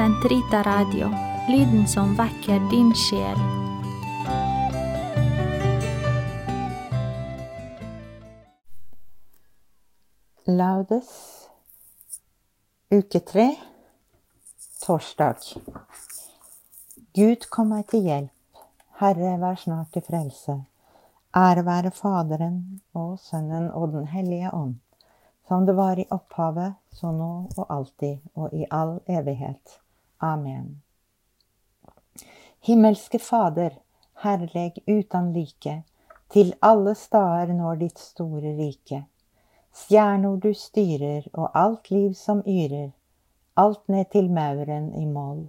Sentrita Radio, lyden som vekker din sjel. Laudes, uke tre, torsdag. Gud kom meg til hjelp, Herre vær snart til frelse. Ære være Faderen og Sønnen og Den hellige ånd, som det var i opphavet, så nå og alltid og i all evighet. Amen. Himmelske Fader, herleg utan like, til alle stader når ditt store rike. Stjernor du styrer, og alt liv som yrer, alt ned til mauren i moll.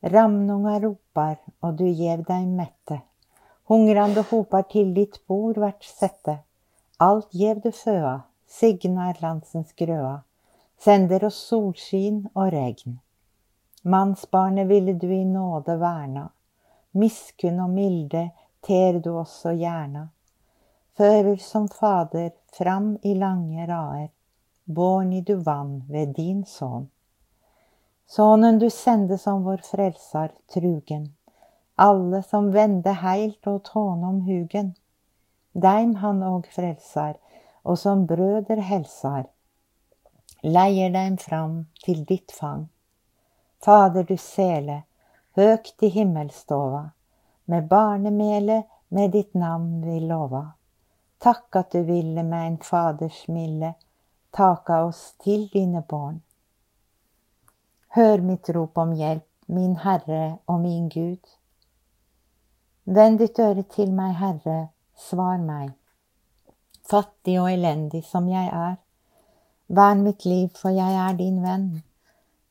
Ramnunga ropar, og du gjev deg mette. Hungrande hopar til ditt bord vert sette. Alt gjev du føa, signar landsens grøa. Sender oss solskin og regn. Mannsbarnet ville du i nåde verna. Miskunn og milde ter du også gjerna. Fører som Fader fram i lange rader. Born i du vann ved din sønn. Sønnen du sende som vår frelsar trugen. Alle som vende heilt og tåne om hugen. Deim han og frelsar, og som brøder helsar. Leier deim fram til ditt fang. Fader du sele, høgt i himmelstova. Med barnemelet med ditt navn vi lova. Takk at du ville med en faders milde taka oss til dine barn. Hør mitt rop om hjelp, min Herre og min Gud. Vend ditt øre til meg, Herre, svar meg. Fattig og elendig som jeg er, vern mitt liv, for jeg er din venn.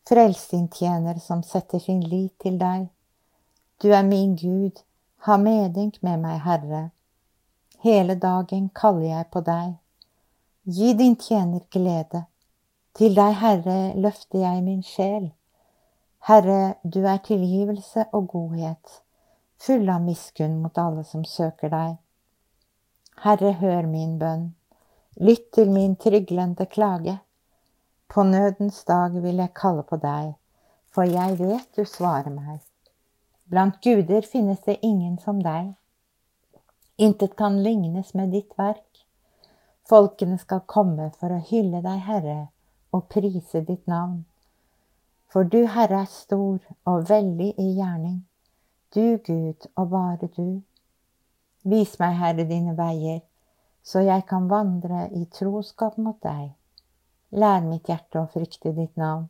Frels din tjener som setter sin lit til deg. Du er min Gud, ha medynk med meg, Herre. Hele dagen kaller jeg på deg. Gi din tjener glede. Til deg, Herre, løfter jeg min sjel. Herre, du er tilgivelse og godhet, full av miskunn mot alle som søker deg. Herre, hør min bønn. Lytt til min tryglende klage. På nødens dag vil jeg kalle på deg, for jeg vet du svarer meg. Blant guder finnes det ingen som deg. Intet kan lignes med ditt verk. Folkene skal komme for å hylle deg, Herre, og prise ditt navn. For du, Herre, er stor og veldig i gjerning. Du, Gud, og bare du. Vis meg, Herre, dine veier, så jeg kan vandre i troskap mot deg. Lær mitt hjerte å frykte ditt navn.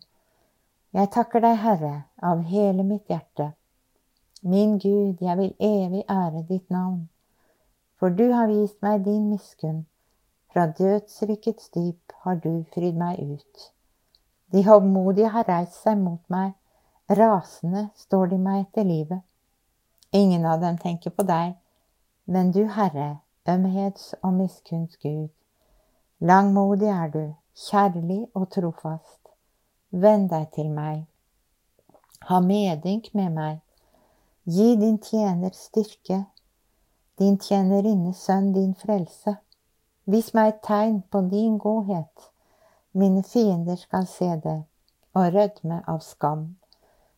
Jeg takker deg, Herre, av hele mitt hjerte. Min Gud, jeg vil evig ære ditt navn. For du har vist meg din miskunn. Fra dødsrykets dyp har du fridd meg ut. De hovmodige har reist seg mot meg, rasende står de meg etter livet. Ingen av dem tenker på deg, men du, Herre, ømhets- og miskunns Gud. Langmodig er du, kjærlig og trofast. Vend deg til meg. Ha medynk med meg. Gi din tjener styrke, din tjenerinne sønn din frelse. Vis meg et tegn på din godhet mine fiender skal se det og rødme av skam.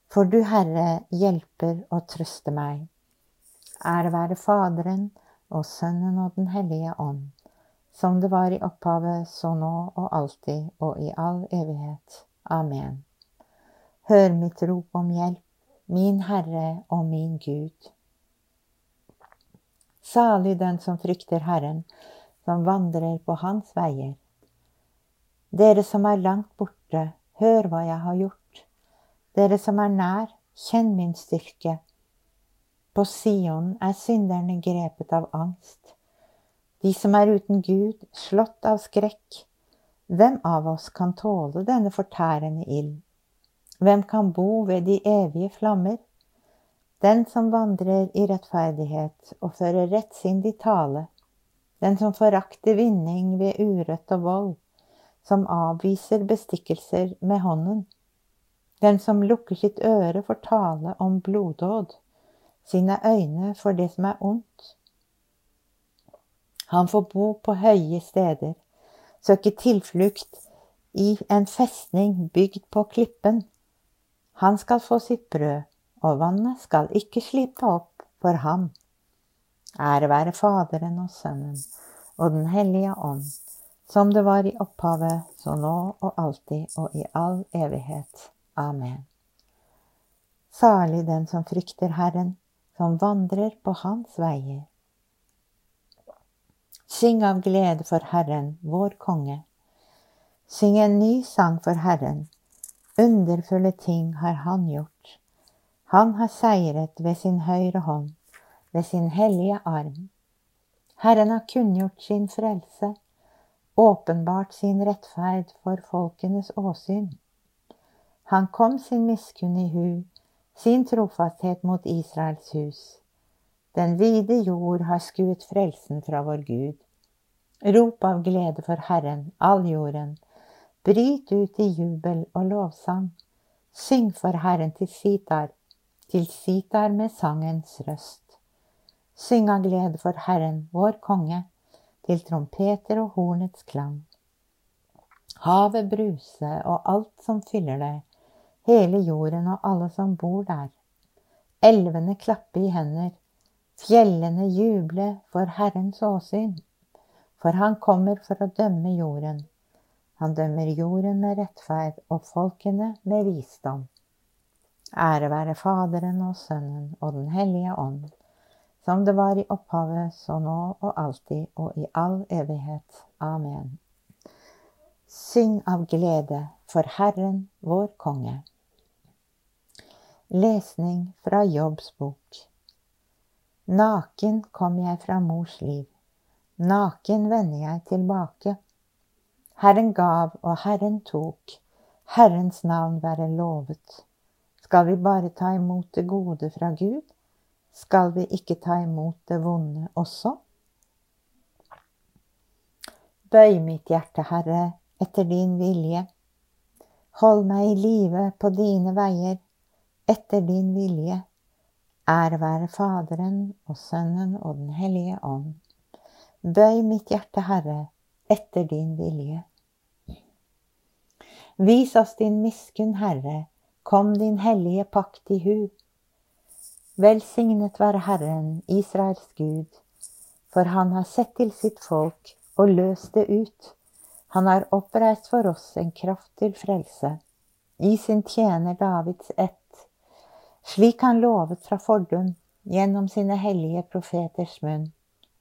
For du, Herre, hjelper og trøster meg. Ære være Faderen og Sønnen og Den hellige ånd, som det var i opphavet, så nå og alltid og i all evighet. Amen. Hør mitt rop om hjelp, min Herre og min Gud. Salig den som frykter Herren, som vandrer på Hans veier. Dere som er langt borte, hør hva jeg har gjort. Dere som er nær, kjenn min styrke. På Sion er synderne grepet av angst. De som er uten Gud, slått av skrekk. Hvem av oss kan tåle denne fortærende ild? Hvem kan bo ved de evige flammer? Den som vandrer i rettferdighet og fører rettsindig tale, den som forakter vinning ved urett og vold, som avviser bestikkelser med hånden. Den som lukker sitt øre for tale om bloddåd, sine øyne for det som er ondt. Han får bo på høye steder, søke tilflukt i en festning bygd på klippen. Han skal få sitt brød, og vannet skal ikke slippe opp for ham. Ære være Faderen og Sønnen og Den hellige ånd, som det var i opphavet, så nå og alltid og i all evighet. Amen. Salig den som frykter Herren, som vandrer på Hans veier. Syng av glede for Herren, vår konge. Syng en ny sang for Herren. Underfulle ting har Han gjort. Han har seiret ved sin høyre hånd, ved sin hellige arm. Herren har kunngjort sin frelse, åpenbart sin rettferd for folkenes åsyn. Han kom sin miskunn i hu, sin trofasthet mot Israels hus. Den vide jord har skuet frelsen fra vår Gud. Rop av glede for Herren, all jorden. Bryt ut i jubel og lovsang. Syng for Herren til sitar, til sitar med sangens røst. Syng av glede for Herren, vår konge, til trompeter og hornets klang. Havet bruse og alt som fyller det, hele jorden og alle som bor der. Elvene klappe i hender, Fjellene juble for Herrens åsyn, for han kommer for å dømme jorden. Han dømmer jorden med rettferd og folkene med visdom. Ære være Faderen og Sønnen og Den hellige ånd, som det var i opphavet, så nå og alltid og i all evighet. Amen. Syng av glede for Herren vår konge. Lesning fra Jobbs bok. Naken kom jeg fra mors liv, naken vender jeg tilbake. Herren gav og Herren tok, Herrens navn være lovet. Skal vi bare ta imot det gode fra Gud? Skal vi ikke ta imot det vonde også? Bøy mitt hjerte, Herre, etter din vilje. Hold meg i live på dine veier, etter din vilje. Ære være Faderen og Sønnen og Den hellige ånd. Bøy mitt hjerte, Herre, etter din vilje. Vis oss din miskunn, Herre, kom din hellige pakt i hu. Velsignet være Herren, Israels Gud, for han har sett til sitt folk og løst det ut. Han har oppreist for oss en kraft til frelse, i sin tjener Davids ett slik han lovet fra fordum gjennom sine hellige profeters munn,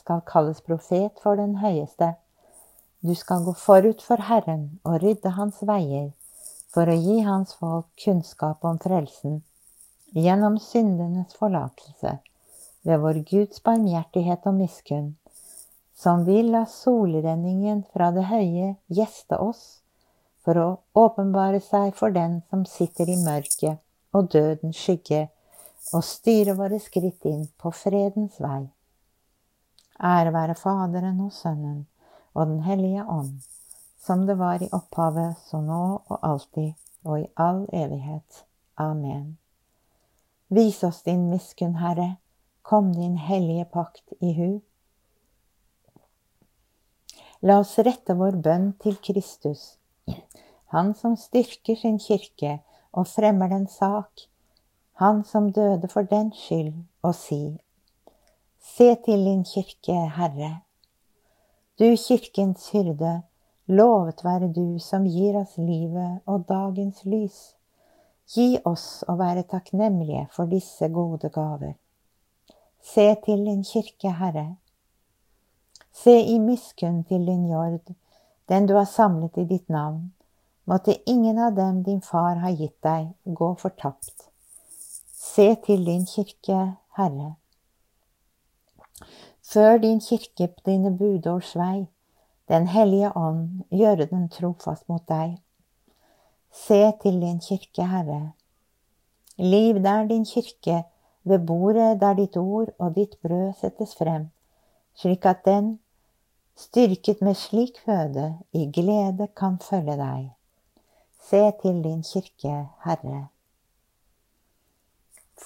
skal kalles profet for den høyeste. Du skal gå forut for Herren og rydde hans veier, for å gi hans folk kunnskap om frelsen, gjennom syndenes forlatelse, ved vår Guds barmhjertighet og miskunn, som vil la solrenningen fra det høye gjeste oss, for å åpenbare seg for den som sitter i mørket og dødens skygge, og styre våre skritt inn på fredens vei. Ære være Faderen og Sønnen og Den hellige ånd, som det var i opphavet, så nå og alltid og i all evighet. Amen. Vis oss din miskunn, Herre, kom din hellige pakt i hu. La oss rette vår bønn til Kristus, Han som styrker sin kirke og fremmer den sak han som døde for den skyld, og si, Se til din kirke, Herre. Du kirkens hyrde, lovet være du som gir oss livet og dagens lys. Gi oss å være takknemlige for disse gode gaver. Se til din kirke, Herre. Se i miskunn til din jord, den du har samlet i ditt navn. Måtte ingen av dem din far har gitt deg, gå fortapt. Se til din kirke, Herre. Før din kirke på dine budårs vei, Den hellige ånd, gjøre den trofast mot deg. Se til din kirke, Herre. Liv der din kirke, ved bordet der ditt ord og ditt brød settes frem, slik at den, styrket med slik føde, i glede kan følge deg. Se til din kirke, Herre.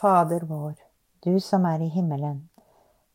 Fader vår, du som er i himmelen.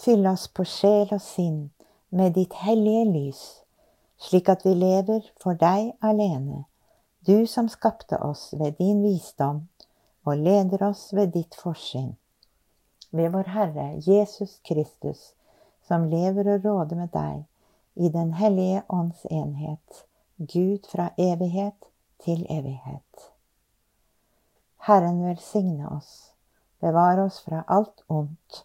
fyll oss på sjel og sinn med ditt hellige lys, slik at vi lever for deg alene du som skapte oss ved din visdom og leder oss ved ditt forsyn. Ved vår Herre Jesus Kristus, som lever og råder med deg i Den hellige ånds enhet, Gud fra evighet til evighet. Herren velsigne oss, bevare oss fra alt ondt